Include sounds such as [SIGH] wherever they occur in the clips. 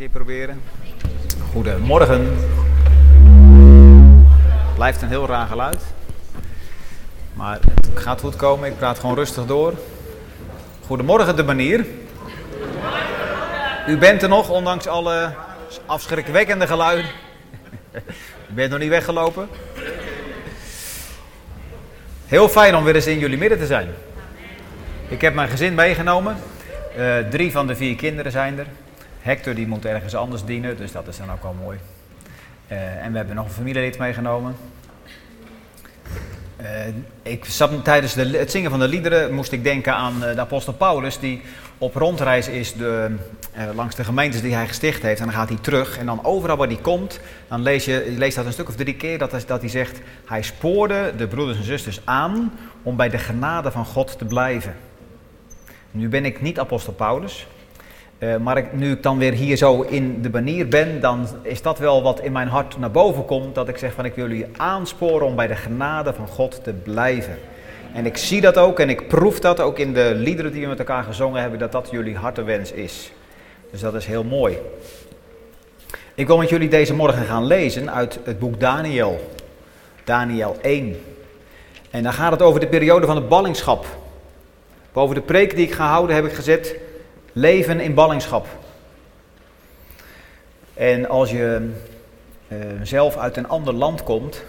keer proberen. Goedemorgen. Blijft een heel raar geluid. Maar het gaat goed komen. Ik praat gewoon rustig door. Goedemorgen de manier. U bent er nog, ondanks alle afschrikwekkende geluiden. U bent nog niet weggelopen. Heel fijn om weer eens in jullie midden te zijn. Ik heb mijn gezin meegenomen. Uh, drie van de vier kinderen zijn er. Hector die moet ergens anders dienen, dus dat is dan ook wel mooi. Uh, en we hebben nog een familielid meegenomen. Uh, ik tijdens de, het zingen van de liederen moest ik denken aan de apostel Paulus die op rondreis is de, langs de gemeentes die hij gesticht heeft. En dan gaat hij terug en dan overal waar hij komt, dan lees je, je leest dat een stuk of drie keer, dat, dat hij zegt, hij spoorde de broeders en zusters aan om bij de genade van God te blijven. Nu ben ik niet apostel Paulus, uh, maar ik, nu ik dan weer hier zo in de banier ben, dan is dat wel wat in mijn hart naar boven komt. Dat ik zeg van ik wil jullie aansporen om bij de genade van God te blijven. En ik zie dat ook en ik proef dat ook in de liederen die we met elkaar gezongen hebben, dat dat jullie hartewens is. Dus dat is heel mooi. Ik wil met jullie deze morgen gaan lezen uit het boek Daniel. Daniel 1. En dan gaat het over de periode van de ballingschap. Boven de preek die ik ga houden heb ik gezet leven in ballingschap. En als je uh, zelf uit een ander land komt,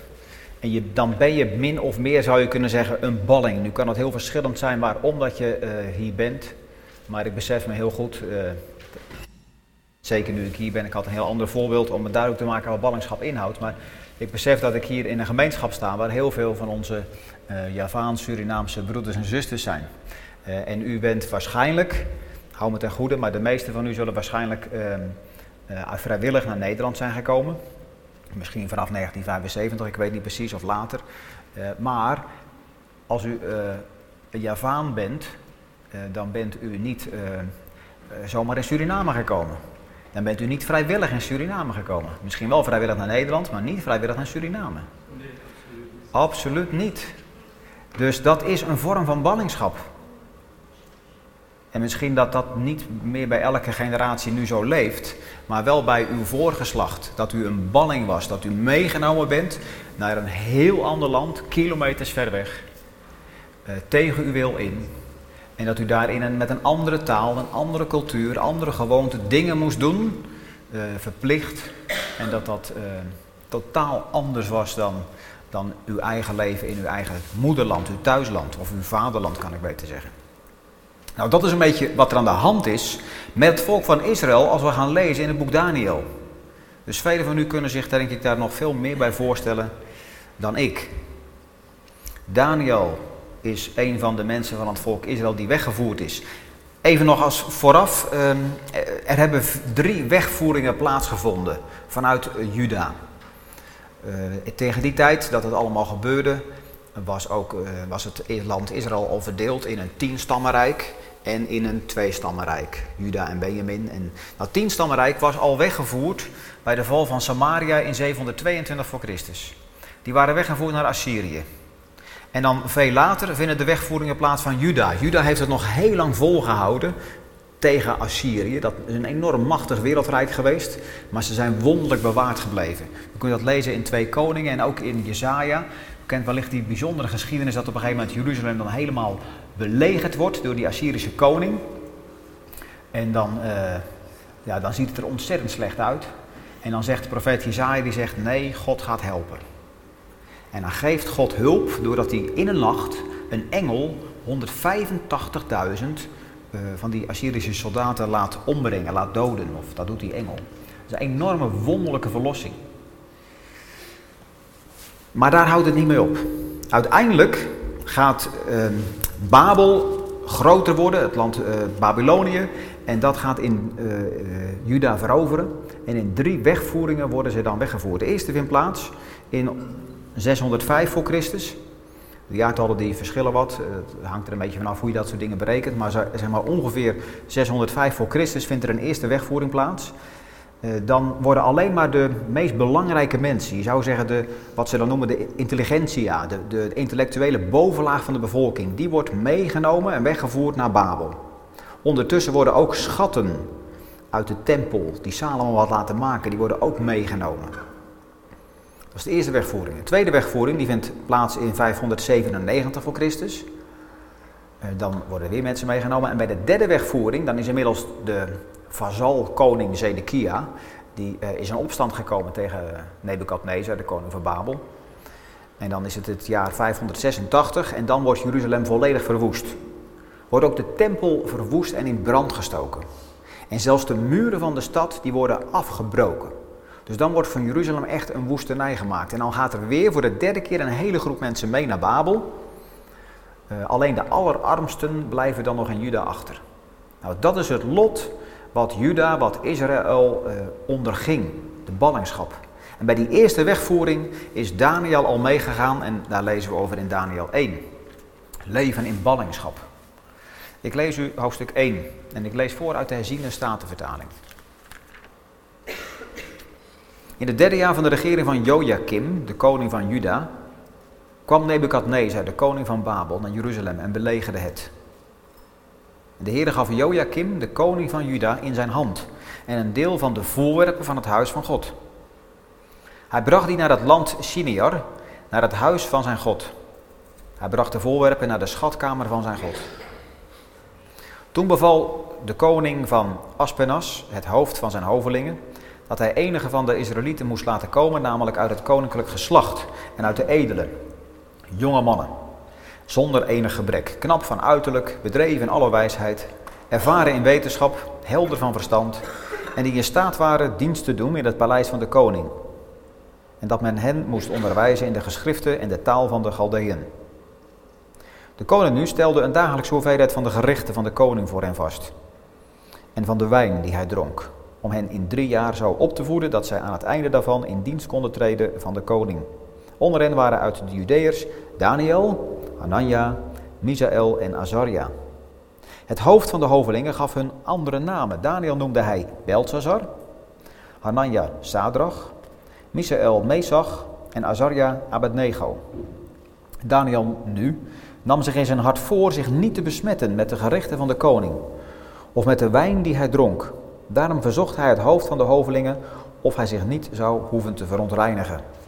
en je, dan ben je min of meer, zou je kunnen zeggen, een balling. Nu kan het heel verschillend zijn waarom dat je uh, hier bent. Maar ik besef me heel goed, uh, zeker nu ik hier ben, ik had een heel ander voorbeeld om het duidelijk te maken wat ballingschap inhoudt. Maar ik besef dat ik hier in een gemeenschap sta waar heel veel van onze uh, Javaans, Surinaamse broeders en zusters zijn. En u bent waarschijnlijk, hou me ten goede, maar de meeste van u zullen waarschijnlijk uh, vrijwillig naar Nederland zijn gekomen. Misschien vanaf 1975, ik weet niet precies, of later. maar als u een Javaan bent, dan bent u niet zomaar in Suriname gekomen. Dan bent u niet vrijwillig in Suriname gekomen. Misschien wel vrijwillig naar Nederland, maar niet vrijwillig naar Suriname. Nee, absoluut niet. Dus dat is een vorm van ballingschap. En misschien dat dat niet meer bij elke generatie nu zo leeft, maar wel bij uw voorgeslacht. Dat u een balling was, dat u meegenomen bent naar een heel ander land, kilometers ver weg, uh, tegen uw wil in. En dat u daarin met een andere taal, een andere cultuur, andere gewoonten dingen moest doen, uh, verplicht. En dat dat uh, totaal anders was dan, dan uw eigen leven in uw eigen moederland, uw thuisland of uw vaderland, kan ik beter zeggen. Nou, dat is een beetje wat er aan de hand is met het volk van Israël als we gaan lezen in het boek Daniel. Dus velen van u kunnen zich, denk ik, daar nog veel meer bij voorstellen dan ik. Daniel is een van de mensen van het volk Israël die weggevoerd is. Even nog als vooraf, er hebben drie wegvoeringen plaatsgevonden vanuit Juda. Tegen die tijd dat het allemaal gebeurde, was, ook, was het land Israël al verdeeld in een tienstammenrijk en in een tweestammenrijk, Juda en Benjamin. En dat tienstammenrijk was al weggevoerd bij de val van Samaria in 722 voor Christus. Die waren weggevoerd naar Assyrië. En dan veel later vinden de wegvoeringen plaats van Juda. Juda heeft het nog heel lang volgehouden tegen Assyrië. Dat is een enorm machtig wereldrijk geweest, maar ze zijn wonderlijk bewaard gebleven. Je kunt dat lezen in Twee Koningen en ook in Jezaja. U kent wellicht die bijzondere geschiedenis dat op een gegeven moment Jeruzalem dan helemaal belegerd wordt door die Assyrische koning. En dan, uh, ja, dan ziet het er ontzettend slecht uit. En dan zegt de profeet Jezaja, die zegt, nee, God gaat helpen. En dan geeft God hulp doordat hij in een nacht een engel 185.000 uh, van die Assyrische soldaten laat ombrengen, laat doden. Of dat doet die engel. Dat is een enorme wonderlijke verlossing. Maar daar houdt het niet mee op. Uiteindelijk gaat uh, Babel groter worden, het land uh, Babylonië. En dat gaat in uh, Juda veroveren. En in drie wegvoeringen worden ze dan weggevoerd. De eerste vindt plaats in 605 voor Christus. De jaartallen die verschillen wat. Het hangt er een beetje vanaf hoe je dat soort dingen berekent. Maar zeg maar ongeveer 605 voor Christus vindt er een eerste wegvoering plaats. Dan worden alleen maar de meest belangrijke mensen, je zou zeggen de, wat ze dan noemen de intelligentsia, de, de intellectuele bovenlaag van de bevolking, die wordt meegenomen en weggevoerd naar Babel. Ondertussen worden ook schatten uit de tempel die Salomo had laten maken, die worden ook meegenomen. Dat is de eerste wegvoering. De tweede wegvoering die vindt plaats in 597 voor Christus. Eh, dan worden weer mensen meegenomen. En bij de derde wegvoering, dan is inmiddels de vazal koning Zedekia, die eh, is in opstand gekomen tegen Nebukadnezar, de koning van Babel. En dan is het het jaar 586 en dan wordt Jeruzalem volledig verwoest. Wordt ook de tempel verwoest en in brand gestoken. En zelfs de muren van de stad die worden afgebroken. Dus dan wordt van Jeruzalem echt een woestenij gemaakt. En dan gaat er weer voor de derde keer een hele groep mensen mee naar Babel. Uh, alleen de allerarmsten blijven dan nog in Juda achter. Nou, dat is het lot wat Juda, wat Israël uh, onderging. De ballingschap. En bij die eerste wegvoering is Daniel al meegegaan en daar lezen we over in Daniel 1. Leven in ballingschap. Ik lees u hoofdstuk 1 en ik lees voor uit de herziene statenvertaling. In het derde jaar van de regering van Joachim, de koning van Juda, kwam Nebukadnezar, de koning van Babel, naar Jeruzalem en belegerde het. De Heer gaf Joachim, de koning van Juda, in zijn hand en een deel van de voorwerpen van het huis van God. Hij bracht die naar het land Shinear, naar het huis van zijn God. Hij bracht de voorwerpen naar de schatkamer van zijn God. Toen beval de koning van Aspenas, het hoofd van zijn hovelingen, dat hij enige van de Israëlieten moest laten komen, namelijk uit het koninklijk geslacht en uit de edelen, jonge mannen, zonder enig gebrek, knap van uiterlijk, bedreven in alle wijsheid, ervaren in wetenschap, helder van verstand en die in staat waren dienst te doen in het paleis van de koning. En dat men hen moest onderwijzen in de geschriften en de taal van de Galdeën. De koning nu stelde een dagelijkse hoeveelheid van de gerechten van de koning voor hen vast. En van de wijn die hij dronk, om hen in drie jaar zo op te voeden dat zij aan het einde daarvan in dienst konden treden van de koning. Onder hen waren uit de Judeërs Daniel, Hanania, Misaël en Azaria. Het hoofd van de hovelingen gaf hun andere namen. Daniel noemde hij Belshazzar, Hanania Sadrach, Misaël Mesach en Azaria Abednego. Daniel nu nam zich in zijn hart voor zich niet te besmetten met de gerechten van de koning of met de wijn die hij dronk. Daarom verzocht hij het hoofd van de hovelingen of hij zich niet zou hoeven te verontreinigen.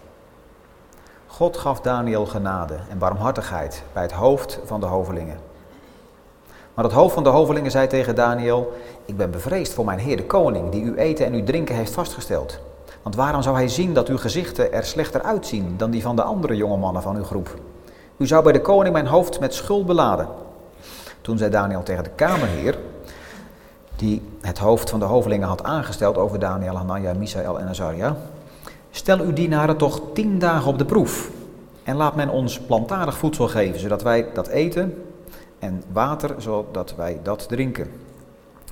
God gaf Daniel genade en barmhartigheid bij het hoofd van de hovelingen. Maar het hoofd van de hovelingen zei tegen Daniel: Ik ben bevreesd voor mijn heer de koning, die uw eten en uw drinken heeft vastgesteld. Want waarom zou hij zien dat uw gezichten er slechter uitzien dan die van de andere jonge mannen van uw groep? U zou bij de koning mijn hoofd met schuld beladen. Toen zei Daniel tegen de kamerheer, die het hoofd van de hovelingen had aangesteld over Daniel, Hanania, Misaël en Azaria. Stel uw dienaren toch tien dagen op de proef en laat men ons plantaardig voedsel geven, zodat wij dat eten en water, zodat wij dat drinken.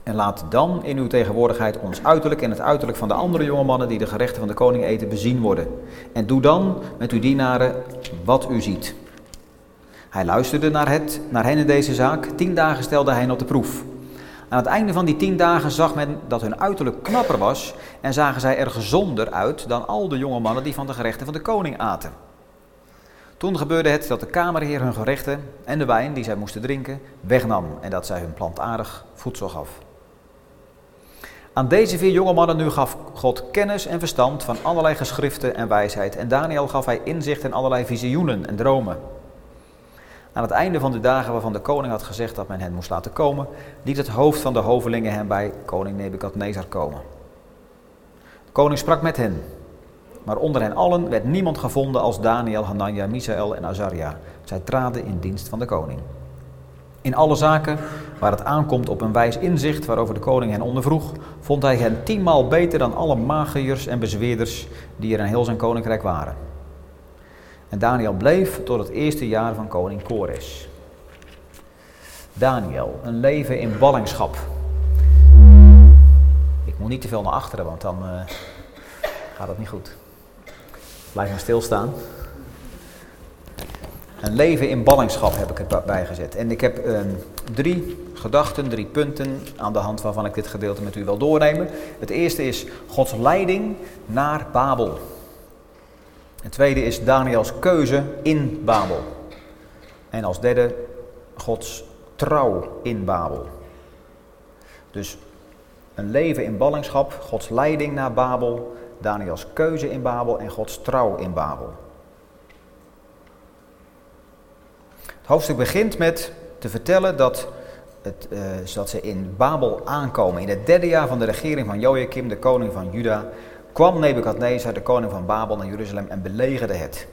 En laat dan in uw tegenwoordigheid ons uiterlijk en het uiterlijk van de andere jonge mannen die de gerechten van de koning eten bezien worden. En doe dan met uw dienaren wat u ziet. Hij luisterde naar, het, naar hen in deze zaak. Tien dagen stelde hij hen op de proef. Aan het einde van die tien dagen zag men dat hun uiterlijk knapper was en zagen zij er gezonder uit dan al de jonge mannen die van de gerechten van de koning aten. Toen gebeurde het dat de kamerheer hun gerechten en de wijn die zij moesten drinken wegnam en dat zij hun plantaardig voedsel gaf. Aan deze vier jonge mannen nu gaf God kennis en verstand van allerlei geschriften en wijsheid en Daniel gaf hij inzicht in allerlei visioenen en dromen. Aan het einde van de dagen waarvan de koning had gezegd dat men hen moest laten komen, liet het hoofd van de hovelingen hen bij koning Nebukadnezar komen. De koning sprak met hen, maar onder hen allen werd niemand gevonden als Daniel, Hanania, Misaël en Azaria. Zij traden in dienst van de koning. In alle zaken waar het aankomt op een wijs inzicht waarover de koning hen ondervroeg, vond hij hen tienmaal beter dan alle magiërs en bezweerders die er in heel zijn koninkrijk waren. En Daniel bleef tot het eerste jaar van koning Kores. Daniel, een leven in ballingschap. Ik moet niet te veel naar achteren, want dan uh, gaat het niet goed. Blijf maar stilstaan. Een leven in ballingschap heb ik erbij gezet. En ik heb uh, drie gedachten, drie punten aan de hand waarvan ik dit gedeelte met u wil doornemen. Het eerste is Gods leiding naar Babel. Het tweede is Daniels keuze in Babel. En als derde Gods trouw in Babel. Dus een leven in ballingschap, Gods leiding naar Babel, Daniels keuze in Babel en Gods trouw in Babel. Het hoofdstuk begint met te vertellen dat, het, dat ze in Babel aankomen. In het derde jaar van de regering van Joachim, de koning van Juda, kwam Nebukadnezar, de koning van Babel, naar Jeruzalem en belegerde het.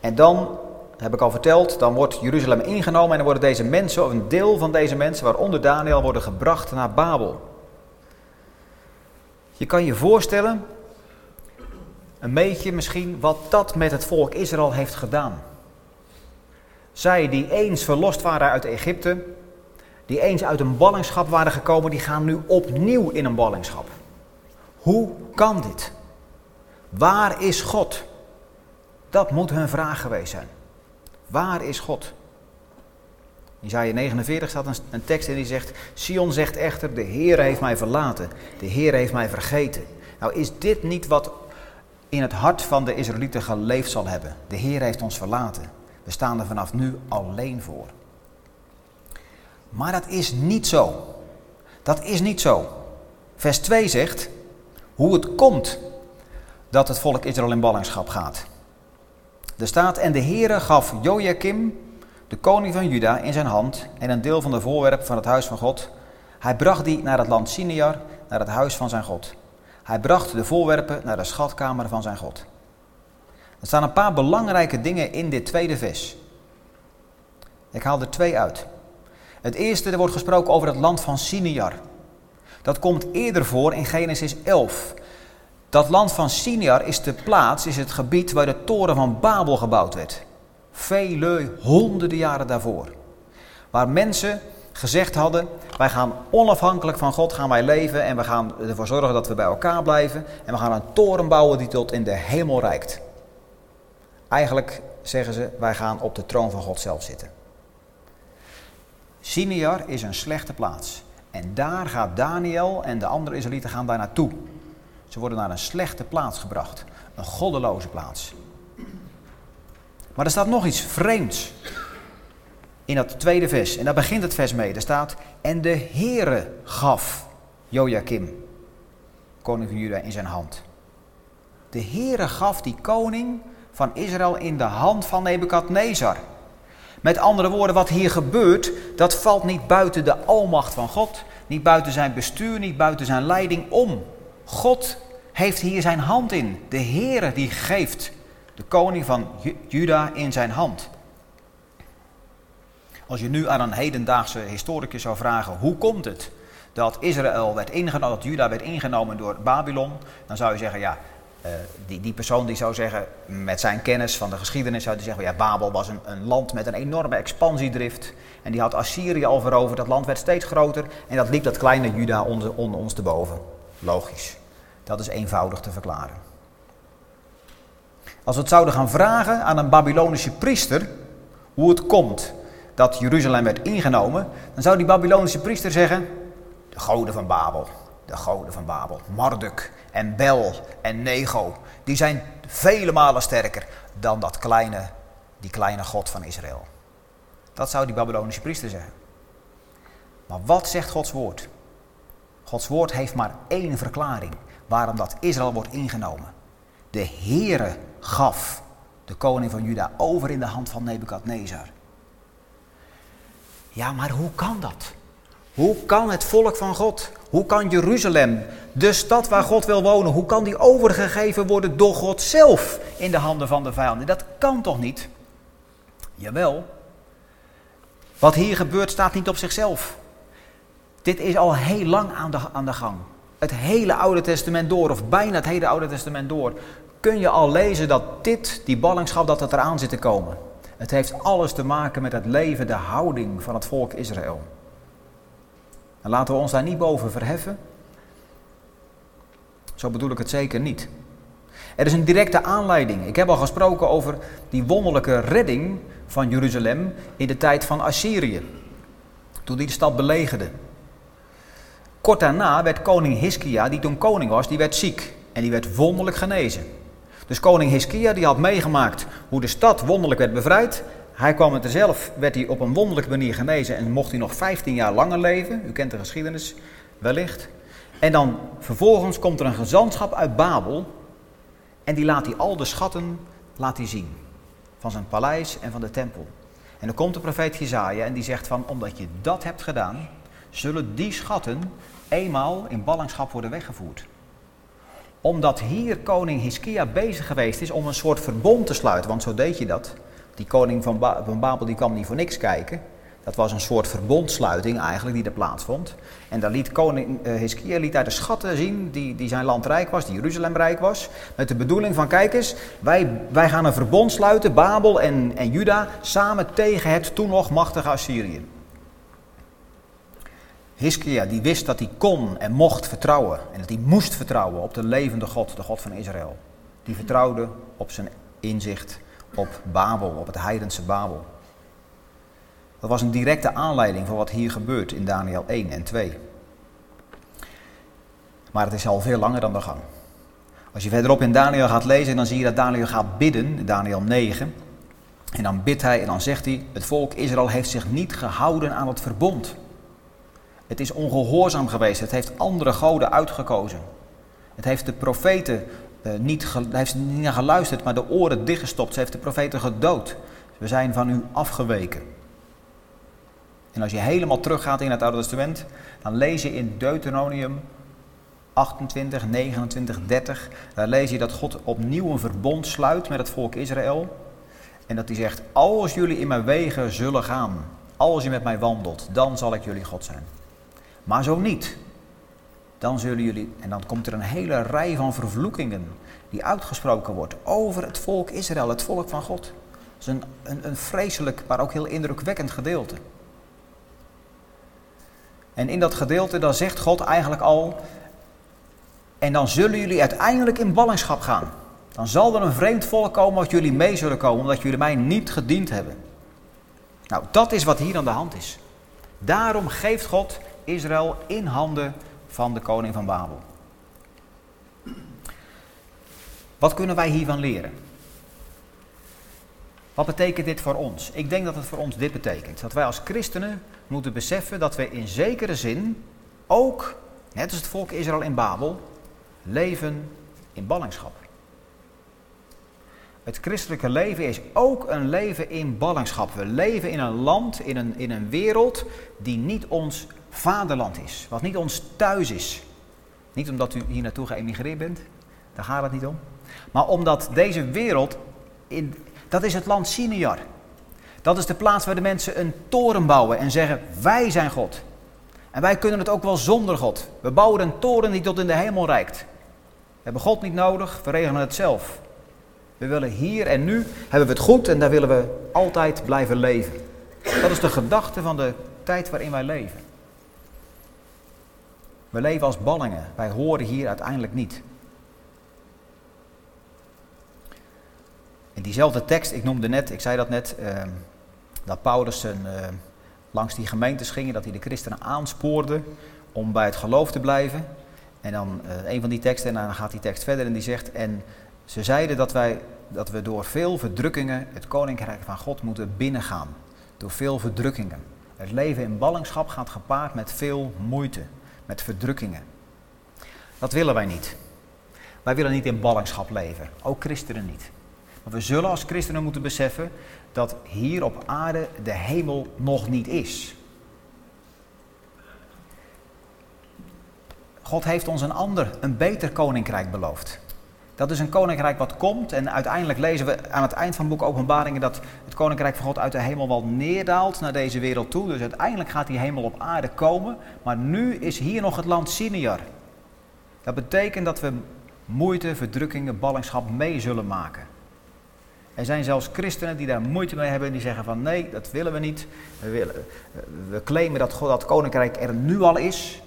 En dan, heb ik al verteld, dan wordt Jeruzalem ingenomen en dan worden deze mensen, of een deel van deze mensen, waaronder Daniel, worden gebracht naar Babel. Je kan je voorstellen, een beetje misschien, wat dat met het volk Israël heeft gedaan. Zij die eens verlost waren uit Egypte, die eens uit een ballingschap waren gekomen, die gaan nu opnieuw in een ballingschap. Hoe kan dit? Waar is God? Dat moet hun vraag geweest zijn. Waar is God? In Isaiah 49 staat een, tekst in die zegt: Sion zegt echter: De Heer heeft mij verlaten, de Heer heeft mij vergeten. Nou, is dit niet wat in het hart van de Israëlieten geleefd zal hebben? De Heer heeft ons verlaten. We staan er vanaf nu alleen voor. Maar dat is niet zo. Dat is niet zo. Vers 2 zegt hoe het komt dat het volk Israël in ballingschap gaat. Er staat, en de Heere gaf Joachim, de koning van Juda, in zijn hand en een deel van de voorwerpen van het huis van God. Hij bracht die naar het land Sinear, naar het huis van zijn God. Hij bracht de voorwerpen naar de schatkamer van zijn God. Er staan een paar belangrijke dingen in dit tweede vers. Ik haal er twee uit. Het eerste, er wordt gesproken over het land van Sinear. Dat komt eerder voor in Genesis 11. Dat land van Sinear is de plaats, is het gebied waar de toren van Babel gebouwd werd. Vele honderden jaren daarvoor. Waar mensen gezegd hadden, wij gaan onafhankelijk van God gaan wij leven en we gaan ervoor zorgen dat we bij elkaar blijven. En we gaan een toren bouwen die tot in de hemel reikt. Eigenlijk zeggen ze, wij gaan op de troon van God zelf zitten. Sinear is een slechte plaats. En daar gaat Daniel en de andere Israëlieten gaan daar naartoe. Ze worden naar een slechte plaats gebracht. Een goddeloze plaats. Maar er staat nog iets vreemds in dat tweede vers. En daar begint het vers mee. Er staat, en de Heere gaf Joachim, koning van Juda, in zijn hand. De Heere gaf die koning van Israël in de hand van Nebukadnezar. Met andere woorden, wat hier gebeurt, dat valt niet buiten de almacht van God, niet buiten zijn bestuur, niet buiten zijn leiding om. God heeft hier zijn hand in. De Heere die geeft de koning van Juda in zijn hand. Als je nu aan een hedendaagse historicus zou vragen, hoe komt het dat Israël werd ingenomen, dat Juda werd ingenomen door Babylon, dan zou je zeggen, ja, uh, die, die persoon die zou zeggen, met zijn kennis van de geschiedenis, zou hij zeggen, ja, Babel was een, een land met een enorme expansiedrift. En die had Assyrië al veroverd, dat land werd steeds groter en dat liep dat kleine Juda onder, onder ons te boven. Logisch. Dat is eenvoudig te verklaren. Als we het zouden gaan vragen aan een Babylonische priester hoe het komt dat Jeruzalem werd ingenomen, dan zou die Babylonische priester zeggen: De goden van Babel, de goden van Babel, Marduk en Bel en Nego, die zijn vele malen sterker dan dat kleine, die kleine God van Israël. Dat zou die Babylonische priester zeggen. Maar wat zegt Gods woord? Gods woord heeft maar één verklaring waarom dat Israël wordt ingenomen. De Heere gaf de koning van Juda over in de hand van Nebukadnezar. Ja, maar hoe kan dat? Hoe kan het volk van God, hoe kan Jeruzalem, de stad waar God wil wonen, hoe kan die overgegeven worden door God zelf in de handen van de vijanden? Dat kan toch niet? Jawel. Wat hier gebeurt staat niet op zichzelf. Dit is al heel lang aan de, aan de gang. Het hele Oude Testament door, of bijna het hele Oude Testament door, kun je al lezen dat dit, die ballingschap, dat het eraan zit te komen. Het heeft alles te maken met het leven, de houding van het volk Israël. En laten we ons daar niet boven verheffen. Zo bedoel ik het zeker niet. Er is een directe aanleiding. Ik heb al gesproken over die wonderlijke redding van Jeruzalem in de tijd van Assyrië. Toen die de stad belegerde. Kort daarna werd koning Hiskia, die toen koning was, die werd ziek. En die werd wonderlijk genezen. Dus koning Hiskia die had meegemaakt hoe de stad wonderlijk werd bevrijd. Hij kwam het er zelf, werd hij op een wonderlijke manier genezen en mocht hij nog 15 jaar langer leven. U kent de geschiedenis. wellicht. En dan vervolgens komt er een gezantschap uit Babel en die laat hij al de schatten laat hij zien. Van zijn paleis en van de tempel. En dan komt de profeet Jezaja en die zegt van, omdat je dat hebt gedaan, zullen die schatten eenmaal in ballingschap worden weggevoerd. Omdat hier koning Hiskia bezig geweest is om een soort verbond te sluiten, want zo deed je dat. Die koning van, van Babel die kwam niet voor niks kijken. Dat was een soort verbondsluiting eigenlijk die er plaatsvond. En daar liet koning uh, Hiskia de schatten zien die, die zijn land rijk was, die Jeruzalem rijk was. Met de bedoeling van, kijk eens, wij, wij gaan een verbond sluiten, Babel en, en Juda, samen tegen het toen nog machtige Assyrië. Hiskia die wist dat hij kon en mocht vertrouwen en dat hij moest vertrouwen op de levende God, de God van Israël. Die vertrouwde op zijn inzicht op Babel, op het heidense Babel. Dat was een directe aanleiding voor wat hier gebeurt in Daniel 1 en 2. Maar het is al veel langer dan de gang. Als je verderop in Daniel gaat lezen, dan zie je dat Daniel gaat bidden, Daniel 9. En dan bidt hij en dan zegt hij, het volk Israël heeft zich niet gehouden aan het verbond. Het is ongehoorzaam geweest, het heeft andere goden uitgekozen. Het heeft de profeten uh, niet, heeft niet naar geluisterd, maar de oren dichtgestopt. Ze heeft de profeten gedood. We zijn van u afgeweken. En als je helemaal teruggaat in het Oude Testament, dan lees je in Deuteronomium 28, 29, 30, daar lees je dat God opnieuw een verbond sluit met het volk Israël. En dat hij zegt, als jullie in mijn wegen zullen gaan, als je met mij wandelt, dan zal ik jullie God zijn. Maar zo niet, dan zullen jullie, en dan komt er een hele rij van vervloekingen die uitgesproken wordt over het volk Israël, het volk van God. Dat is een, een, een vreselijk, maar ook heel indrukwekkend gedeelte. En in dat gedeelte, dan zegt God eigenlijk al, en dan zullen jullie uiteindelijk in ballingschap gaan. Dan zal er een vreemd volk komen wat jullie mee zullen komen, omdat jullie mij niet gediend hebben. Nou, dat is wat hier aan de hand is. Daarom geeft God Israël in handen van de koning van Babel. Wat kunnen wij hiervan leren? Wat betekent dit voor ons? Ik denk dat het voor ons dit betekent. Dat wij als christenen moeten beseffen dat we in zekere zin ook, net als het volk Israël in Babel, leven in ballingschap. Het christelijke leven is ook een leven in ballingschap. We leven in een land, in een, in een wereld die niet ons vaderland is. Wat niet ons thuis is. Niet omdat u hier naartoe geëmigreerd bent, daar gaat het niet om. Maar omdat deze wereld, in, dat is het land Sinear. Dat is de plaats waar de mensen een toren bouwen en zeggen: Wij zijn God. En wij kunnen het ook wel zonder God. We bouwen een toren die tot in de hemel reikt. We hebben God niet nodig, we regelen het zelf. We willen hier en nu hebben we het goed en daar willen we altijd blijven leven. Dat is de gedachte van de tijd waarin wij leven. We leven als ballingen. Wij horen hier uiteindelijk niet. In diezelfde tekst, ik noemde net, ik zei dat net, uh, dat Paulus uh, langs die gemeentes ging, dat hij de christenen aanspoorde om bij het geloof te blijven. En dan uh, een van die teksten, en dan gaat die tekst verder en die zegt, en ze zeiden dat, wij, dat we door veel verdrukkingen het koninkrijk van God moeten binnengaan. Door veel verdrukkingen. Het leven in ballingschap gaat gepaard met veel moeite, met verdrukkingen. Dat willen wij niet. Wij willen niet in ballingschap leven, ook christenen niet. Maar we zullen als christenen moeten beseffen dat hier op aarde de hemel nog niet is. God heeft ons een ander, een beter koninkrijk beloofd. Dat is een koninkrijk wat komt en uiteindelijk lezen we aan het eind van het boek Openbaringen dat het koninkrijk van God uit de hemel wel neerdaalt naar deze wereld toe. Dus uiteindelijk gaat die hemel op aarde komen, maar nu is hier nog het land Siniar. Dat betekent dat we moeite, verdrukkingen, ballingschap mee zullen maken. Er zijn zelfs christenen die daar moeite mee hebben en die zeggen van nee, dat willen we niet. We, willen, we claimen dat God dat koninkrijk er nu al is.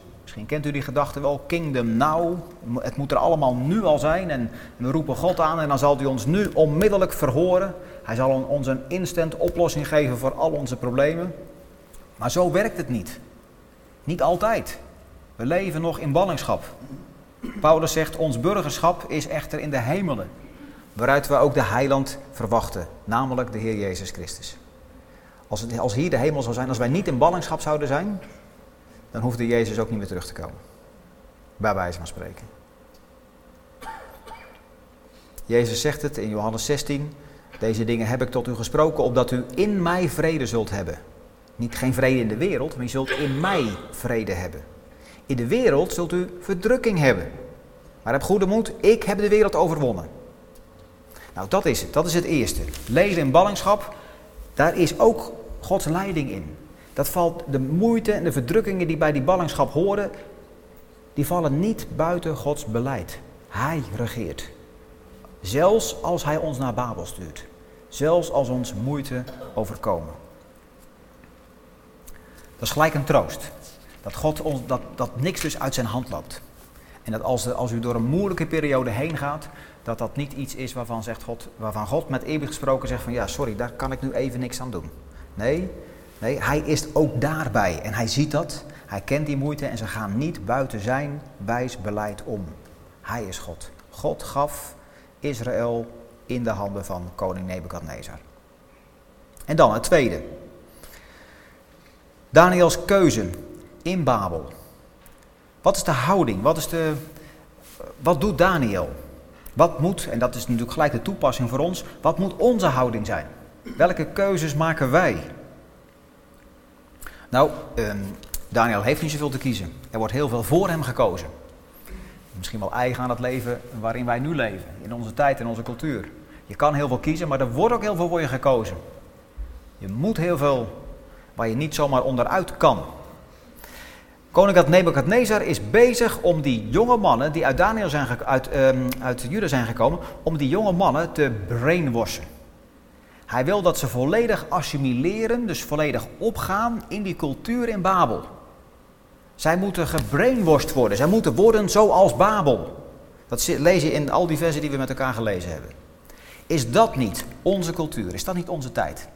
Kent u die gedachte wel, kingdom now. Het moet er allemaal nu al zijn en we roepen God aan en dan zal hij ons nu onmiddellijk verhoren. Hij zal ons een instant oplossing geven voor al onze problemen. Maar zo werkt het niet. Niet altijd. We leven nog in ballingschap. Paulus zegt, ons burgerschap is echter in de hemelen waaruit we ook de heiland verwachten, namelijk de Heer Jezus Christus. Als, het, als hier de hemel zou zijn, als wij niet in ballingschap zouden zijn, dan hoefde Jezus ook niet meer terug te komen. Bij wijze van spreken. Jezus zegt het in Johannes 16. Deze dingen heb ik tot u gesproken, opdat u in mij vrede zult hebben. Niet geen vrede in de wereld, maar je zult in mij vrede hebben. In de wereld zult u verdrukking hebben. Maar heb goede moed, ik heb de wereld overwonnen. Nou, dat is het. Dat is het eerste. Leven in ballingschap, daar is ook Gods leiding in. Dat valt de moeite en de verdrukkingen die bij die ballingschap horen, die vallen niet buiten Gods beleid. Hij regeert. Zelfs als hij ons naar Babel stuurt. Zelfs als ons moeite overkomen. Dat is gelijk een troost. Dat, God ons, dat, dat niks dus uit zijn hand loopt. En dat als, als u door een moeilijke periode heen gaat, dat dat niet iets is waarvan, zegt God, waarvan God met eeuwig gesproken zegt van ja, sorry, daar kan ik nu even niks aan doen. Nee, nee, hij is ook daarbij en hij ziet dat, hij kent die moeite en ze gaan niet buiten zijn wijs beleid om. Hij is God. God gaf Israël in de handen van koning Nebukadnezar. En dan het tweede. Daniels keuze in Babel. Wat is de houding? Wat, is de, wat doet Daniel? Wat moet, en dat is natuurlijk gelijk de toepassing voor ons, wat moet onze houding zijn? Welke keuzes maken wij? Nou, ehm, Daniel heeft niet zoveel te kiezen. Er wordt heel veel voor hem gekozen. Misschien wel eigen aan het leven waarin wij nu leven, in onze tijd en onze cultuur. Je kan heel veel kiezen, maar er wordt ook heel veel voor je gekozen. Je moet heel veel waar je niet zomaar onderuit kan. Koning Nebukadnezar is bezig om die jonge mannen die uit, Daniel zijn, uit, um, uit Juda zijn gekomen, om die jonge mannen te brainwashen. Hij wil dat ze volledig assimileren, dus volledig opgaan in die cultuur in Babel. Zij moeten gebrainwashed worden, zij moeten worden zoals Babel. Dat lees je in al die versen die we met elkaar gelezen hebben. Is dat niet onze cultuur? Is dat niet onze tijd?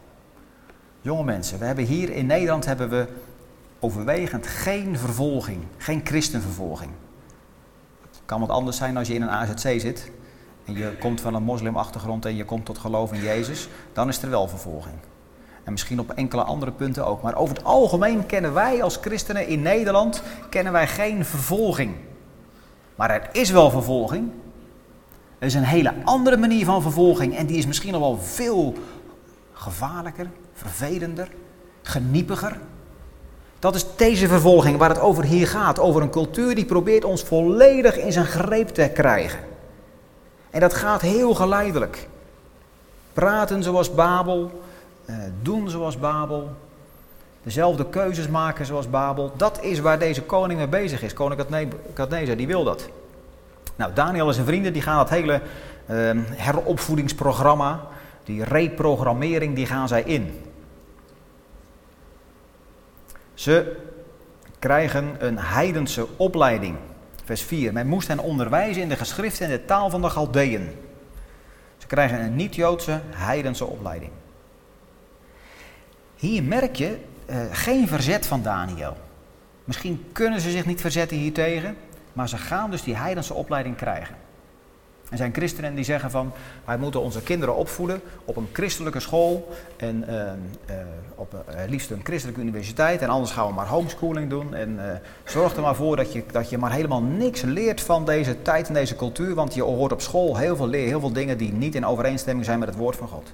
Jonge mensen, we hebben hier in Nederland hebben we overwegend geen vervolging, geen christenvervolging. Het kan wat anders zijn als je in een AZC zit en je komt van een moslimachtergrond en je komt tot geloof in Jezus, dan is er wel vervolging. En misschien op enkele andere punten ook. Maar over het algemeen kennen wij als christenen in Nederland kennen wij geen vervolging. Maar er is wel vervolging. Er is een hele andere manier van vervolging en die is misschien nog wel veel gevaarlijker, vervelender, geniepiger. Dat is deze vervolging waar het over hier gaat. Over een cultuur die probeert ons volledig in zijn greep te krijgen. En dat gaat heel geleidelijk. Praten zoals Babel, eh, doen zoals Babel, dezelfde keuzes maken zoals Babel. Dat is waar deze koning mee bezig is. Koning Kadnezar, die wil dat. Nou, Daniel en zijn vrienden die gaan dat hele uh, heropvoedingsprogramma, die reprogrammering, die gaan zij in. Ze krijgen een heidense opleiding. Vers 4. Men moest hen onderwijzen in de geschriften en de taal van de Galdeën. Ze krijgen een niet-Joodse heidense opleiding. Hier merk je uh, geen verzet van Daniel. Misschien kunnen ze zich niet verzetten hiertegen, maar ze gaan dus die heidense opleiding krijgen. Er zijn christenen die zeggen van wij moeten onze kinderen opvoeden op een christelijke school en uh, uh, op uh, liefst een christelijke universiteit en anders gaan we maar homeschooling doen en zorg er maar voor dat je, dat je maar helemaal niks leert van deze tijd en deze cultuur, want je hoort op school heel veel, leer, heel veel dingen die niet in overeenstemming zijn met het woord van God.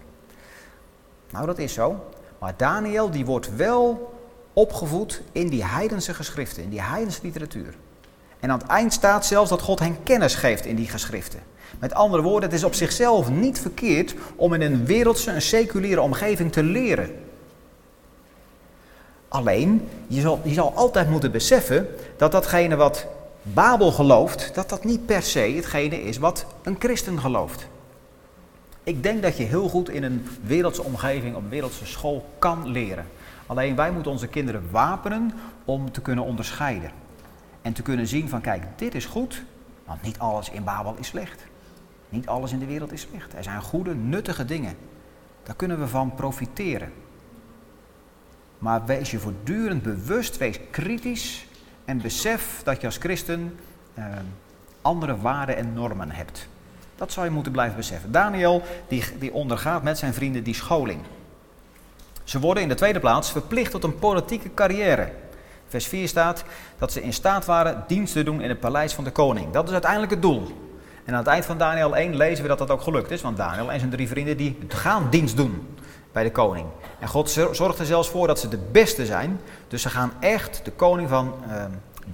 Nou dat is zo, maar Daniel die wordt wel opgevoed in die heidense geschriften, in die heidense literatuur. En aan het eind staat zelfs dat God hen kennis geeft in die geschriften. Met andere woorden, het is op zichzelf niet verkeerd om in een wereldse, een seculiere omgeving te leren. Alleen, je zal, je zal altijd moeten beseffen dat datgene wat Babel gelooft, dat dat niet per se hetgene is wat een christen gelooft. Ik denk dat je heel goed in een wereldse omgeving, op wereldse school kan leren. Alleen wij moeten onze kinderen wapenen om te kunnen onderscheiden. En te kunnen zien van kijk, dit is goed, want niet alles in Babel is slecht. Niet alles in de wereld is slecht. Er zijn goede, nuttige dingen. Daar kunnen we van profiteren. Maar wees je voortdurend bewust, wees kritisch en besef dat je als christen eh, andere waarden en normen hebt. Dat zou je moeten blijven beseffen. Daniel die, die ondergaat met zijn vrienden die scholing. Ze worden in de tweede plaats verplicht tot een politieke carrière. Vers 4 staat dat ze in staat waren dienst te doen in het paleis van de koning. Dat is uiteindelijk het doel. En aan het eind van Daniel 1 lezen we dat dat ook gelukt is, want Daniel en zijn drie vrienden die gaan dienst doen bij de koning. En God zorgt er zelfs voor dat ze de beste zijn, dus ze gaan echt de koning van,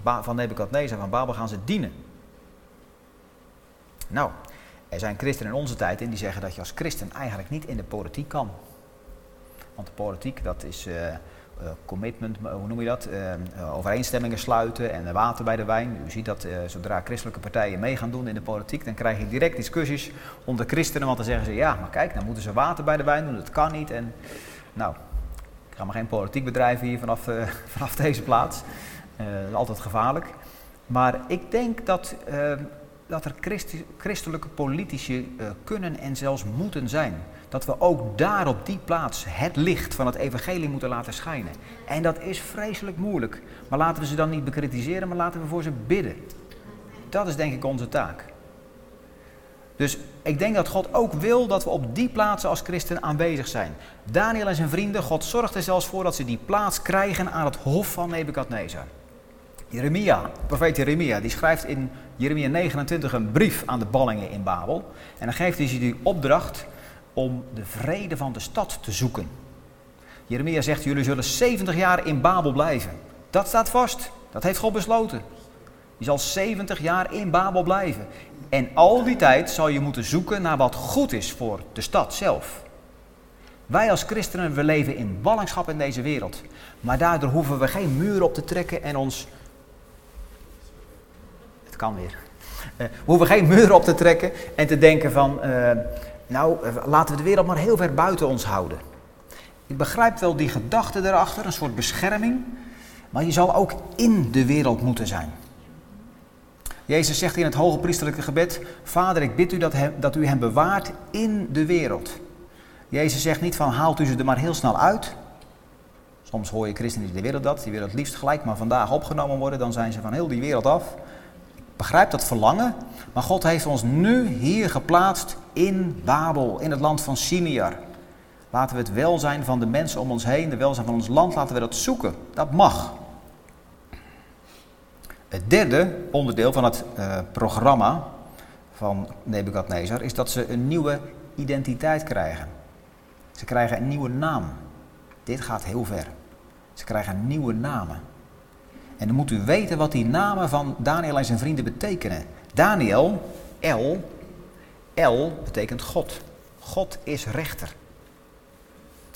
uh, van Nebukadnezar, van Babel, gaan ze dienen. Nou, er zijn christenen in onze tijd en die zeggen dat je als christen eigenlijk niet in de politiek kan. Want de politiek, dat is uh, commitment, hoe noem je dat? Uh, overeenstemmingen sluiten en water bij de wijn. U ziet dat zodra christelijke partijen mee gaan doen in de politiek, dan krijg je direct discussies onder christenen. Want dan zeggen ze, ja, maar kijk, dan moeten ze water bij de wijn doen, dat kan niet. En nou, ik ga maar geen politiek bedrijven hier vanaf, [LAUGHS] vanaf deze plaats. is altijd gevaarlijk. Maar ik denk dat dat er christelijke politici uh, kunnen en zelfs moeten zijn. Dat we ook daar op die plaats het licht van het evangelie moeten laten schijnen. En dat is vreselijk moeilijk. Maar laten we ze dan niet bekritiseren, maar laten we voor ze bidden. Dat is denk ik onze taak. Dus ik denk dat God ook wil dat we op die plaatsen als christen aanwezig zijn. Daniel en zijn vrienden, God zorgt er zelfs voor dat ze die plaats krijgen aan het hof van Nebukadnezar. Jeremia, profeet Jeremia, die schrijft in Jeremia 29 een brief aan de ballingen in Babel. En dan geeft hij ze die opdracht om de vrede van de stad te zoeken. Jeremia zegt, jullie zullen 70 jaar in Babel blijven. Dat staat vast. Dat heeft God besloten. Je zal 70 jaar in Babel blijven. En al die tijd zal je moeten zoeken naar wat goed is voor de stad zelf. Wij als christenen, we leven in ballingschap in deze wereld. Maar daardoor hoeven we geen muren op te trekken en ons kan weer. Uh, we hoeven geen muren op te trekken en te denken van, uh, nou, eh, laten we de wereld maar heel ver buiten ons houden. Ik begrijp wel die gedachte erachter, een soort bescherming, maar je zal ook in de wereld moeten zijn. Jezus zegt in het hoge priesterlijke gebed, Vader, ik bid u dat, dat u hem bewaart in de wereld. Jezus zegt niet van, haalt u ze er maar heel snel uit. Soms hoor je christenen die willen dat, die willen het liefst gelijk maar vandaag opgenomen worden, dan zijn ze van heel die wereld af begrijp dat verlangen, maar God heeft ons nu hier geplaatst in Babel, in het land van Simiar. Laten we het welzijn van de mensen om ons heen, de welzijn van ons land, laten we dat zoeken. Dat mag. Het derde onderdeel van het uh, programma van Nebukadnezar is dat ze een nieuwe identiteit krijgen. Ze krijgen een nieuwe naam. Dit gaat heel ver. Ze krijgen nieuwe namen. En dan moet u weten wat die namen van Daniel en zijn vrienden betekenen. Daniel, El, El betekent God. God is rechter.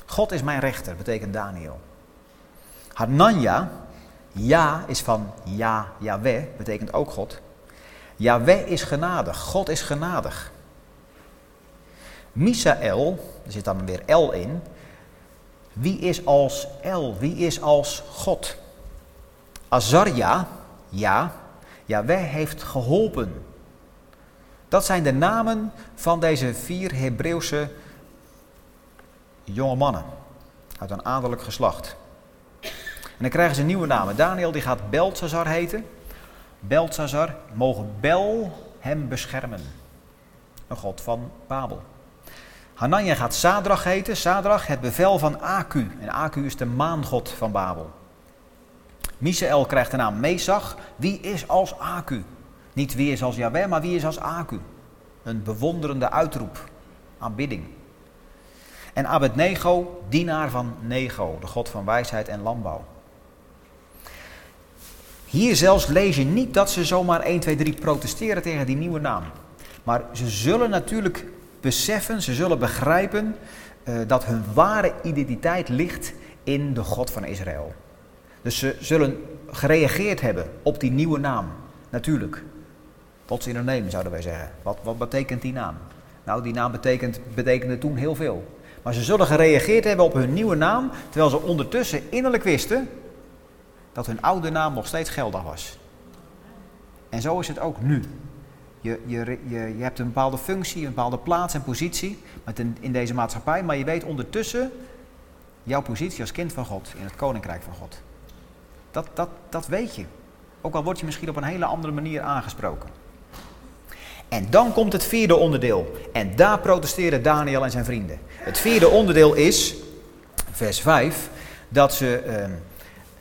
God is mijn rechter, betekent Daniel. Hananja, Ja is van Ja, Yahweh, betekent ook God. Yahweh is genadig, God is genadig. Misael, er zit dan weer El in. Wie is als El? Wie is als God? Azarja, ja, Yahweh heeft geholpen. Dat zijn de namen van deze vier Hebreeuwse jonge mannen uit een adellijk geslacht. En dan krijgen ze nieuwe namen. Daniel die gaat Beltzazar heten. Beltzazar, mogen Bel hem beschermen. Een god van Babel. Hanania gaat Sadrach heten. Sadrach, het bevel van Aku. En Aku is de maangod van Babel. Misaël krijgt de naam Mesach. Wie is als Aku? Niet wie is als Yahweh, maar wie is als Aku? Een bewonderende uitroep, aanbidding. En Abednego, dienaar van Nego, de god van wijsheid en landbouw. Hier zelfs lees je niet dat ze zomaar 1, 2, 3 protesteren tegen die nieuwe naam. Maar ze zullen natuurlijk beseffen, ze zullen begrijpen uh, dat hun ware identiteit ligt in de God van Israël. Dus ze zullen gereageerd hebben op die nieuwe naam. Natuurlijk. Tot ze in nemen, zouden wij zeggen. Wat, wat betekent die naam? Nou, die naam betekent, betekende toen heel veel. Maar ze zullen gereageerd hebben op hun nieuwe naam, terwijl ze ondertussen innerlijk wisten dat hun oude naam nog steeds geldig was. En zo is het ook nu. Je, je, je, je hebt een bepaalde functie, een bepaalde plaats en positie in deze maatschappij, maar je weet ondertussen jouw positie als kind van God in het koninkrijk van God. Dat, dat, dat weet je. Ook al word je misschien op een hele andere manier aangesproken. En dan komt het vierde onderdeel. En daar protesteren Daniel en zijn vrienden. Het vierde onderdeel is, vers 5, dat ze, ehm,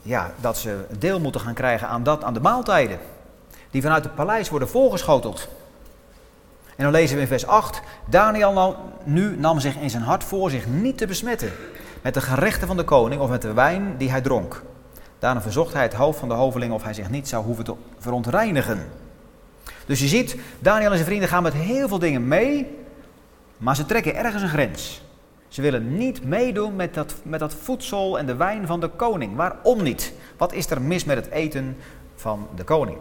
ja, dat ze deel moeten gaan krijgen aan, dat, aan de maaltijden. Die vanuit het paleis worden voorgeschoteld. En dan lezen we in vers 8. Daniel nu nam zich in zijn hart voor zich niet te besmetten met de gerechten van de koning of met de wijn die hij dronk. Daarna verzocht hij het hoofd van de hoveling of hij zich niet zou hoeven te verontreinigen. Dus je ziet, Daniel en zijn vrienden gaan met heel veel dingen mee, maar ze trekken ergens een grens. Ze willen niet meedoen met dat, met dat voedsel en de wijn van de koning. Waarom niet? Wat is er mis met het eten van de koning?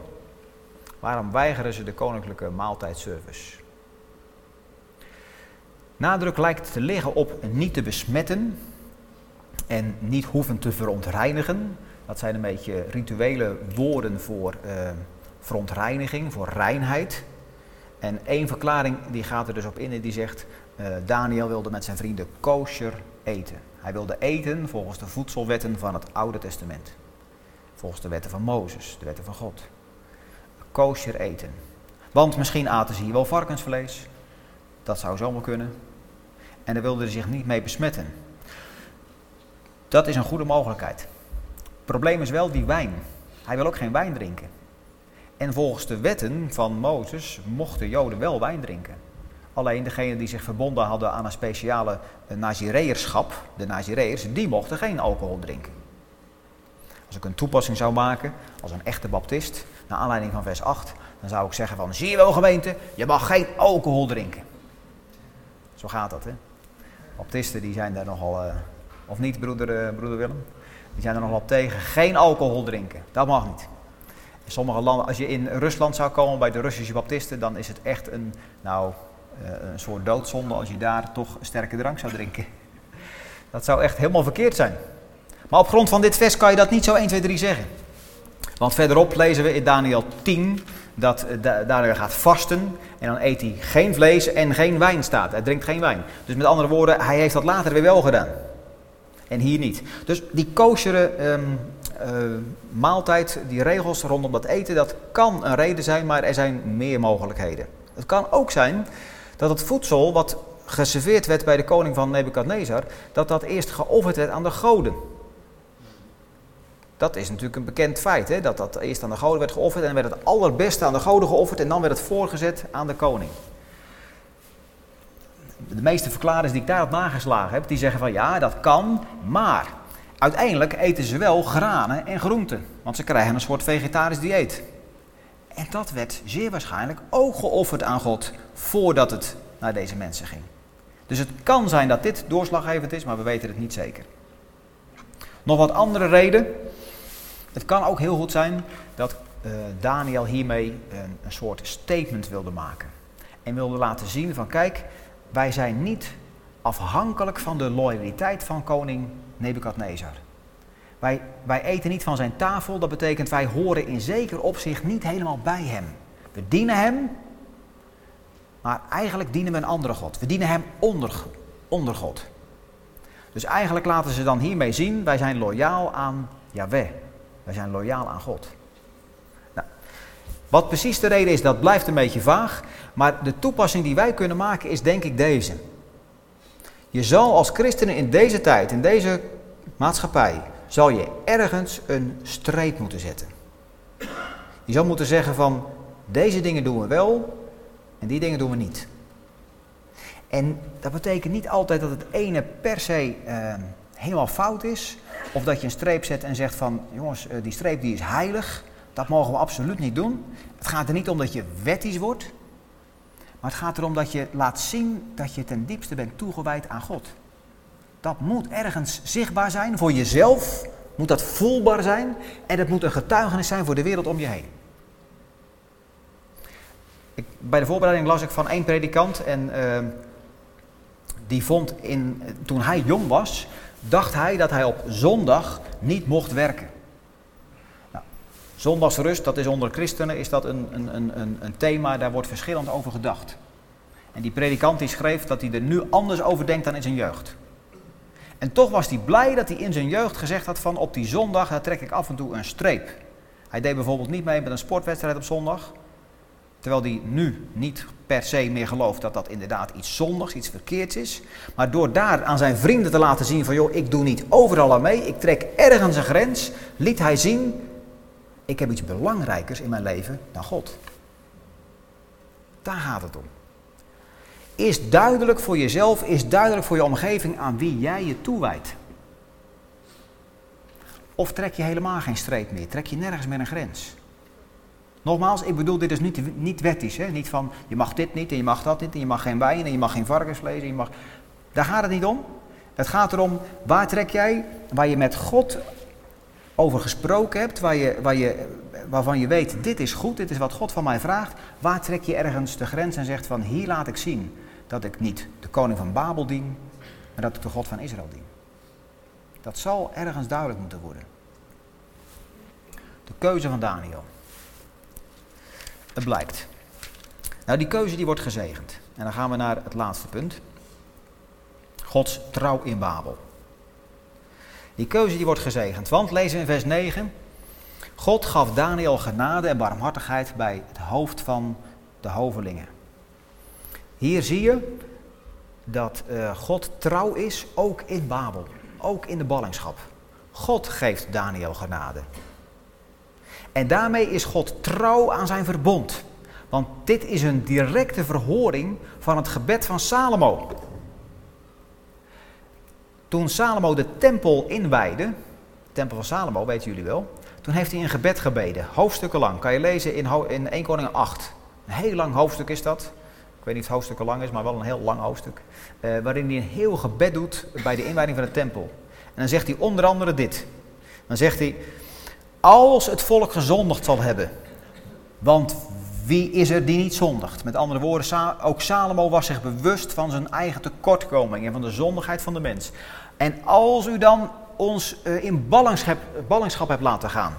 Waarom weigeren ze de koninklijke maaltijdservice? Nadruk lijkt te liggen op niet te besmetten en niet hoeven te verontreinigen. Dat zijn een beetje rituele woorden voor uh, verontreiniging, voor reinheid. En één verklaring die gaat er dus op in en die zegt, uh, Daniel wilde met zijn vrienden kosher eten. Hij wilde eten volgens de voedselwetten van het Oude Testament. Volgens de wetten van Mozes, de wetten van God. Kosher eten. Want misschien aten ze hier wel varkensvlees. Dat zou zomaar kunnen. En daar wilden ze zich niet mee besmetten. Dat is een goede mogelijkheid. Probleem is wel die wijn. Hij wil ook geen wijn drinken. En volgens de wetten van Mozes mochten Joden wel wijn drinken. Alleen degenen die zich verbonden hadden aan een speciale Nazireërschap, de Nazireërs, die mochten geen alcohol drinken. Als ik een toepassing zou maken als een echte baptist, naar aanleiding van vers 8, dan zou ik zeggen van, zie je wel gemeente, je mag geen alcohol drinken. Zo gaat dat hè. Baptisten die zijn daar nogal, uh, of niet broeder, uh, broeder Willem, die zijn er nogal op tegen, geen alcohol drinken. Dat mag niet. In sommige landen, als je in Rusland zou komen bij de Russische baptisten, dan is het echt een, nou, uh, een soort doodzonde als je daar toch sterke drank zou drinken. [LAUGHS] Dat zou echt helemaal verkeerd zijn. Maar op grond van dit vers kan je dat niet zo 1, 2, 3 zeggen. Want verderop lezen we in Daniel 10 dat eh, Daniel gaat vasten en dan eet hij geen vlees en geen wijn staat. Hij drinkt geen wijn. Dus met andere woorden, hij heeft dat later weer wel gedaan. En hier niet. Dus die koosjere um, uh, maaltijd, die regels rondom dat eten, dat kan een reden zijn, maar er zijn meer mogelijkheden. Het kan ook zijn dat het voedsel wat geserveerd werd bij de koning van Nebukadnezar, dat dat eerst geofferd werd aan de goden. Dat is natuurlijk een bekend feit, hè? dat dat eerst aan de goden werd geofferd en dan werd het allerbeste aan de goden geofferd en dan werd het voorgezet aan de koning. De meeste verklaarders die ik daarop nageslagen heb, die zeggen van ja, dat kan, maar uiteindelijk eten ze wel granen en groenten, want ze krijgen een soort vegetarisch dieet. En dat werd zeer waarschijnlijk ook geofferd aan God voordat het naar deze mensen ging. Dus het kan zijn dat dit doorslaggevend is, maar we weten het niet zeker. Nog wat andere reden. Het kan ook heel goed zijn dat uh, Daniel hiermee een, een soort statement wilde maken. En wilde laten zien van kijk, wij zijn niet afhankelijk van de loyaliteit van koning Nebukadnezar. Wij, wij eten niet van zijn tafel, dat betekent wij horen in zeker opzicht niet helemaal bij hem. We dienen hem, maar eigenlijk dienen we een andere God. We dienen hem onder, onder God. Dus eigenlijk laten ze dan hiermee zien, wij zijn loyaal aan Yahweh. Wij zijn loyaal aan God. Wat precies de reden is, dat blijft een beetje vaag. Maar de toepassing die wij kunnen maken is denk ik deze. Je zal als christenen in deze tijd, in deze maatschappij, zal je ergens een streep moeten zetten. Je zal moeten zeggen van deze dingen doen we wel en die dingen doen we niet. En dat betekent niet altijd dat het ene per se uh, helemaal fout is. Of dat je een streep zet en zegt van jongens, uh, die streep die is heilig. Dat mogen we absoluut niet doen. Het gaat er niet om dat je wettisch wordt. Maar het gaat erom dat je laat zien dat je ten diepste bent toegewijd aan God. Dat moet ergens zichtbaar zijn voor jezelf. Moet dat voelbaar zijn. En het moet een getuigenis zijn voor de wereld om je heen. Ik, bij de voorbereiding las ik van één predikant en uh, die vond in, toen hij jong was, dacht hij dat hij op zondag niet mocht werken. Zondagsrust, dat is onder christenen is dat een, een, een, een thema, daar wordt verschillend over gedacht. En die predikant die schreef dat hij er nu anders over denkt dan in zijn jeugd. En toch was hij blij dat hij in zijn jeugd gezegd had van op die zondag, trek ik af en toe een streep. Hij deed bijvoorbeeld niet mee met een sportwedstrijd op zondag. Terwijl hij nu niet per se meer gelooft dat dat inderdaad iets zondigs, iets verkeerds is. Maar door daar aan zijn vrienden te laten zien van joh, ik doe niet overal aan mee, ik trek ergens een grens, liet hij zien, ik heb iets belangrijkers in mijn leven dan God. Daar gaat het om. Is duidelijk voor jezelf, is duidelijk voor je omgeving aan wie jij je toewijdt. Of trek je helemaal geen streep meer, trek je nergens meer een grens. Nogmaals, ik bedoel, dit is niet, niet wettisch. Hè? Niet van, je mag dit niet en je mag dat niet en je mag geen wijn en je mag geen varkensvlees. En je mag... Daar gaat het niet om. Het gaat erom, waar trek jij, waar je met God over gesproken hebt, waar je, waar je, waarvan je weet, dit is goed, dit is wat God van mij vraagt. Waar trek je ergens de grens en zegt van, hier laat ik zien dat ik niet de koning van Babel dien, maar dat ik de God van Israël dien. Dat zal ergens duidelijk moeten worden. De keuze van Daniel. Het blijkt. Nou, die keuze die wordt gezegend. En dan gaan we naar het laatste punt. Gods trouw in Babel. Die keuze die wordt gezegend. Want, lezen we in vers 9. God gaf Daniel genade en barmhartigheid bij het hoofd van de hovelingen. Hier zie je dat uh, God trouw is, ook in Babel. Ook in de ballingschap. God geeft Daniel genade. En daarmee is God trouw aan zijn verbond. Want dit is een directe verhoring van het gebed van Salomo. Toen Salomo de tempel inwijde, de tempel van Salomo weten jullie wel, toen heeft hij een gebed gebeden, hoofdstukken lang. Kan je lezen in, in 1 Koning 8. Een heel lang hoofdstuk is dat. Ik weet niet of het hoofdstukken lang is, maar wel een heel lang hoofdstuk. Eh, waarin hij een heel gebed doet bij de inwijding van de tempel. En dan zegt hij onder andere dit. Dan zegt hij, als het volk gezondigd zal hebben. Want wie is er die niet zondigt? Met andere woorden, ook Salomo was zich bewust van zijn eigen tekortkoming en van de zondigheid van de mens. En als u dan ons eh, in ballingschap, ballingschap hebt laten gaan.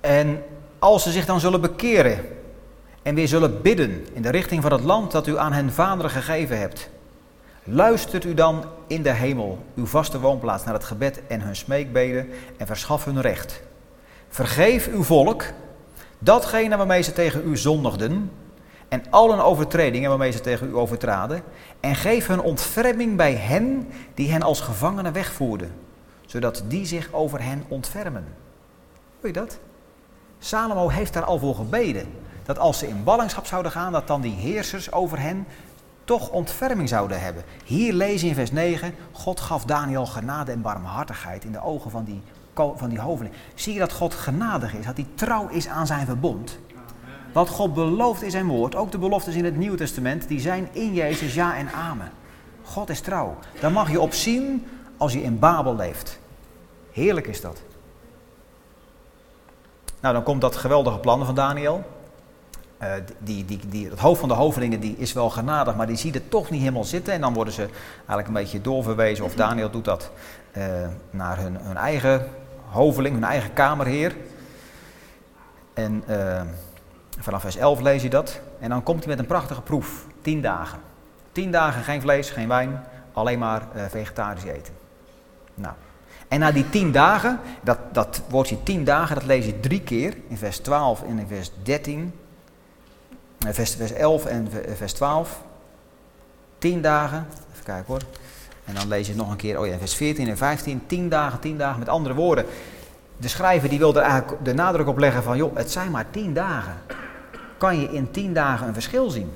En als ze zich dan zullen bekeren en weer zullen bidden in de richting van het land dat u aan hen vaderen gegeven hebt. Luistert u dan in de hemel, uw vaste woonplaats, naar het gebed en hun smeekbeden en verschaf hun recht. Vergeef uw volk datgene waarmee ze tegen u zondigden en al hun overtredingen waarmee ze tegen u overtraden en geef hun ontferming bij hen die hen als gevangenen wegvoerden, zodat die zich over hen ontfermen. Hoor je dat? Salomo heeft daar al voor gebeden. Dat als ze in ballingschap zouden gaan, dat dan die heersers over hen toch ontferming zouden hebben. Hier lezen in vers 9, God gaf Daniel genade en barmhartigheid in de ogen van die, van die hoveling. Zie je dat God genadig is, dat hij trouw is aan zijn verbond? Wat God belooft in zijn woord, ook de beloftes in het Nieuwe Testament, die zijn in Jezus ja en amen. God is trouw. Daar mag je op zien als je in Babel leeft. Heerlijk is dat. Nou, dan komt dat geweldige plan van Daniel. Uh, die, die, die, het hoofd van de hovelingen die is wel genadig, maar die ziet het toch niet helemaal zitten. En dan worden ze eigenlijk een beetje doorverwezen, of Daniel doet dat, uh, naar hun, hun, eigen hoveling, hun eigen kamerheer. En uh, vanaf vers 11 lees je dat. En dan komt hij met een prachtige proef. Tien dagen. Tien dagen geen vlees, geen wijn, alleen maar vegetarisch eten. Nou. En na die tien dagen, dat, dat woordje tien dagen, dat lees je drie keer. In vers 12 en in vers 13. Eh, vers, vers 11 en vers 12. 10 dagen. Even kijken hoor. En dan lees je nog een keer. Oh ja, vers 14 en 15. 10 dagen, 10 dagen. Met andere woorden. De schrijver die wil er eigenlijk de nadruk op leggen van, joh, het zijn maar 10 dagen. Kan je in 10 dagen een verschil zien?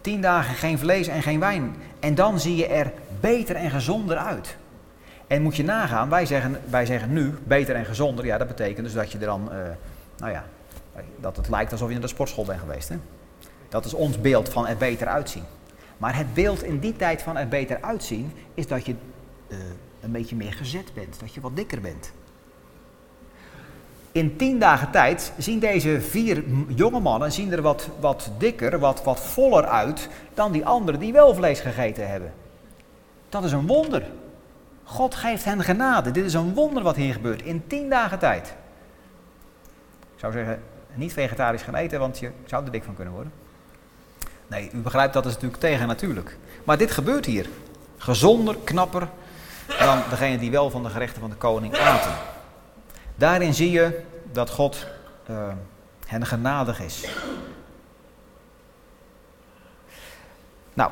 10 dagen geen vlees en geen wijn. En dan zie je er beter en gezonder uit. En moet je nagaan, wij zeggen, wij zeggen nu beter en gezonder. Ja, dat betekent dus dat je dan, uh, nou ja, dat het lijkt alsof je naar de sportschool bent geweest. Hè? Dat is ons beeld van er beter uitzien. Maar het beeld in die tijd van er beter uitzien is dat je uh, een beetje meer gezet bent, dat je wat dikker bent. In tien dagen tijd zien deze vier jonge mannen zien er wat, wat dikker, wat, wat voller uit dan die anderen die wel vlees gegeten hebben. Dat is een wonder. God geeft hen genade. Dit is een wonder wat hier gebeurt in tien dagen tijd. Ik zou zeggen, niet vegetarisch gaan eten, want je zou er dik van kunnen worden. Nee, u begrijpt dat is natuurlijk tegen natuurlijk. Maar dit gebeurt hier. Gezonder, knapper dan degene die wel van de gerechten van de koning aten. Daarin zie je dat God uh, en genadig is. Nou,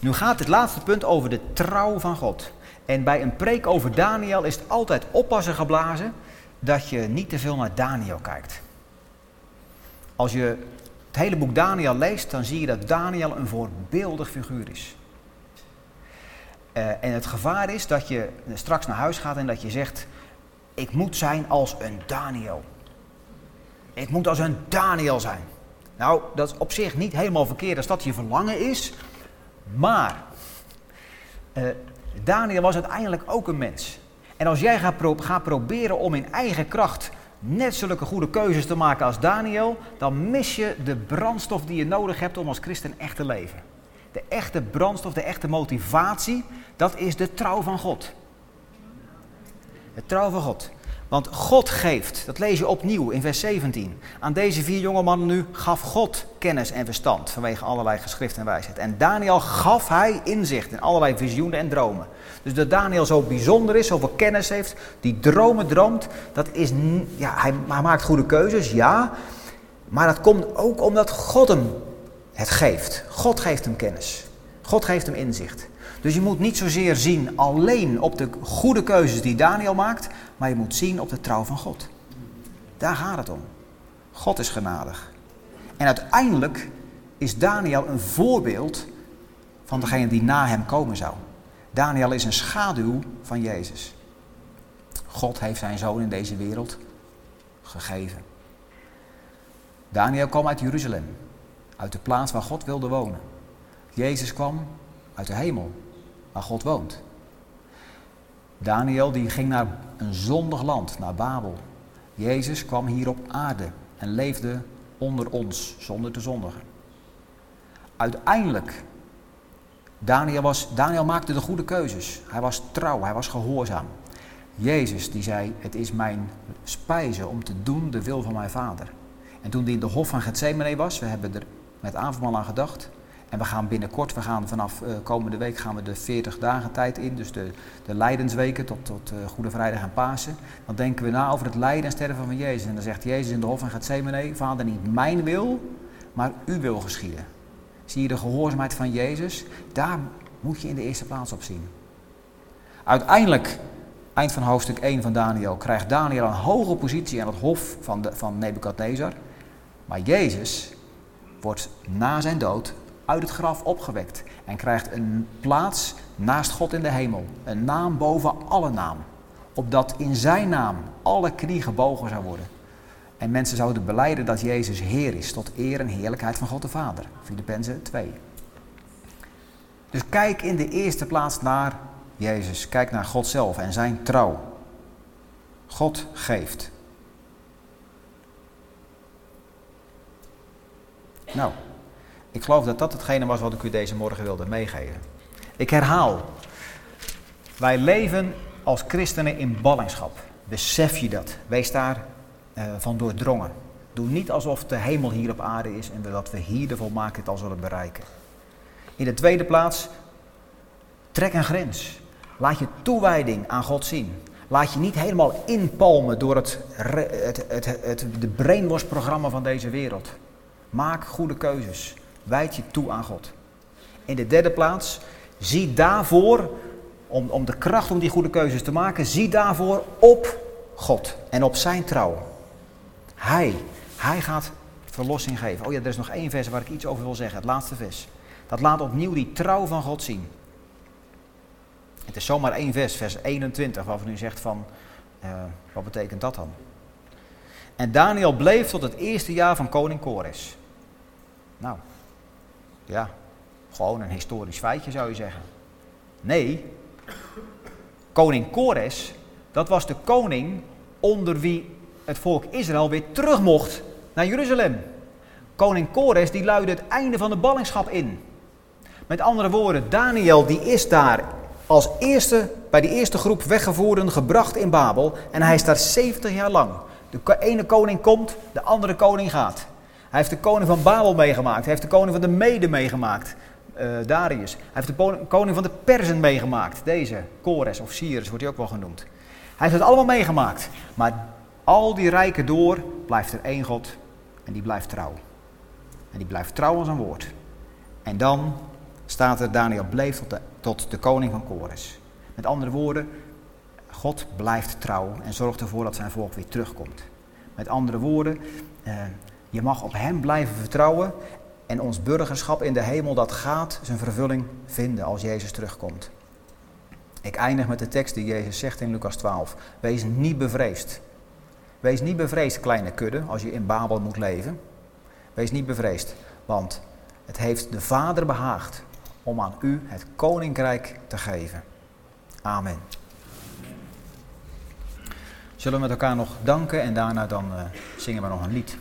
nu gaat het laatste punt over de trouw van God. En bij een preek over Daniel is het altijd oppassen geblazen dat je niet te veel naar Daniel kijkt. Als je het hele boek Daniel leest, dan zie je dat Daniel een voorbeeldig figuur is. Uh, en het gevaar is dat je straks naar huis gaat en dat je zegt: Ik moet zijn als een Daniel. Ik moet als een Daniel zijn. Nou, dat is op zich niet helemaal verkeerd als dat je verlangen is. Maar uh, Daniel was uiteindelijk ook een mens. En als jij gaat, pro gaat proberen om in eigen kracht net zulke goede keuzes te maken als Daniel, dan mis je de brandstof die je nodig hebt om als christen echt te leven. De echte brandstof, de echte motivatie, dat is de trouw van God. De trouw van God. Want God geeft, dat lees je opnieuw in vers 17. Aan deze vier jonge mannen nu gaf God kennis en verstand vanwege allerlei geschriften en wijsheid. En Daniel gaf hij inzicht in allerlei visioenen en dromen. Dus dat Daniel zo bijzonder is, zoveel kennis heeft, die dromen droomt, dat is, ja, hij, hij maakt goede keuzes, ja. Maar dat komt ook omdat God hem het geeft. God geeft hem kennis. God geeft hem inzicht. Dus je moet niet zozeer zien alleen op de goede keuzes die Daniel maakt, maar je moet zien op de trouw van God. Daar gaat het om. God is genadig. En uiteindelijk is Daniel een voorbeeld van degene die na hem komen zou. Daniel is een schaduw van Jezus. God heeft zijn zoon in deze wereld gegeven. Daniel kwam uit Jeruzalem, uit de plaats waar God wilde wonen. Jezus kwam uit de hemel, waar God woont. Daniel die ging naar een zondig land, naar Babel. Jezus kwam hier op aarde en leefde onder ons, zonder te zondigen. Uiteindelijk, Daniel, was, Daniel maakte de goede keuzes. Hij was trouw, hij was gehoorzaam. Jezus die zei, het is mijn spijze om te doen de wil van mijn vader. En toen hij in de hof van Gethsemane was, we hebben er met avondmaal aan gedacht, en we gaan binnenkort, we gaan vanaf uh, komende week gaan we de 40 dagen tijd in, dus de, de Leidensweken tot, tot uh, Goede Vrijdag en Pasen. Dan denken we na over het lijden en sterven van Jezus. En dan zegt Jezus in de hof van Gethsemane, Vader, niet mijn wil, maar uw wil geschieden. Zie je de gehoorzaamheid van Jezus? Daar moet je in de eerste plaats op zien. Uiteindelijk, eind van hoofdstuk 1 van Daniel, krijgt Daniel een hoge positie aan het hof van, de, van Nebukadnezar. Maar Jezus wordt na zijn dood uit het graf opgewekt en krijgt een plaats naast God in de hemel. Een naam boven alle naam. Opdat in zijn naam alle knie gebogen zou worden. En mensen zouden beleiden dat Jezus Heer is, tot eer en heerlijkheid van God de Vader. Filippenzen 2. Dus kijk in de eerste plaats naar Jezus. Kijk naar God zelf en zijn trouw. God geeft. Nou, ik geloof dat dat hetgene was wat ik u deze morgen wilde meegeven. Ik herhaal. Wij leven als christenen in ballingschap. Besef je dat? Wees daar van doordrongen. Doe niet alsof de hemel hier op aarde is en dat we hier de volmaaktheid al zullen bereiken. In de tweede plaats, trek een grens. Laat je toewijding aan God zien. Laat je niet helemaal inpalmen door het, het, het, het, de brainwash-programma van deze wereld. Maak goede keuzes. Wijd je toe aan God. In de derde plaats, zie daarvoor, om, om de kracht om die goede keuzes te maken, zie daarvoor op God en op zijn trouw. Hij, hij gaat verlossing geven. Oh ja, er is nog één vers waar ik iets over wil zeggen, het laatste vers. Dat laat opnieuw die trouw van God zien. Het is zomaar één vers, vers 21, waarvan u zegt van, uh, wat betekent dat dan? En Daniel bleef tot het eerste jaar van koning Kores. Nou, ja, gewoon een historisch feitje zou je zeggen. Nee, koning Kores, dat was de koning onder wie het volk Israël weer terug mocht naar Jeruzalem. Koning Kores die luidde het einde van de ballingschap in. Met andere woorden, Daniel die is daar als eerste bij die eerste groep weggevoerden gebracht in Babel en hij is daar 70 jaar lang. De ene koning komt, de andere koning gaat. Hij heeft de koning van Babel meegemaakt. Hij heeft de koning van de Mede meegemaakt. Uh, Darius. Hij heeft de koning van de Persen meegemaakt. Deze, Kores of Cyrus wordt hij ook wel genoemd. Hij heeft het allemaal meegemaakt. Maar al die rijken door blijft er één God en die blijft trouw. En die blijft trouw aan zijn woord. En dan staat er, Daniel bleef tot de, tot de koning van Kores. Met andere woorden, God blijft trouw en zorgt ervoor dat zijn volk weer terugkomt. Met andere woorden, eh, je mag op hem blijven vertrouwen en ons burgerschap in de hemel, dat gaat zijn vervulling vinden als Jezus terugkomt. Ik eindig met de tekst die Jezus zegt in Lucas 12. Wees niet bevreesd. Wees niet bevreesd, kleine kudde, als je in Babel moet leven. Wees niet bevreesd, want het heeft de Vader behaagd om aan u het koninkrijk te geven. Amen. Zullen we met elkaar nog danken en daarna dan uh, zingen we nog een lied.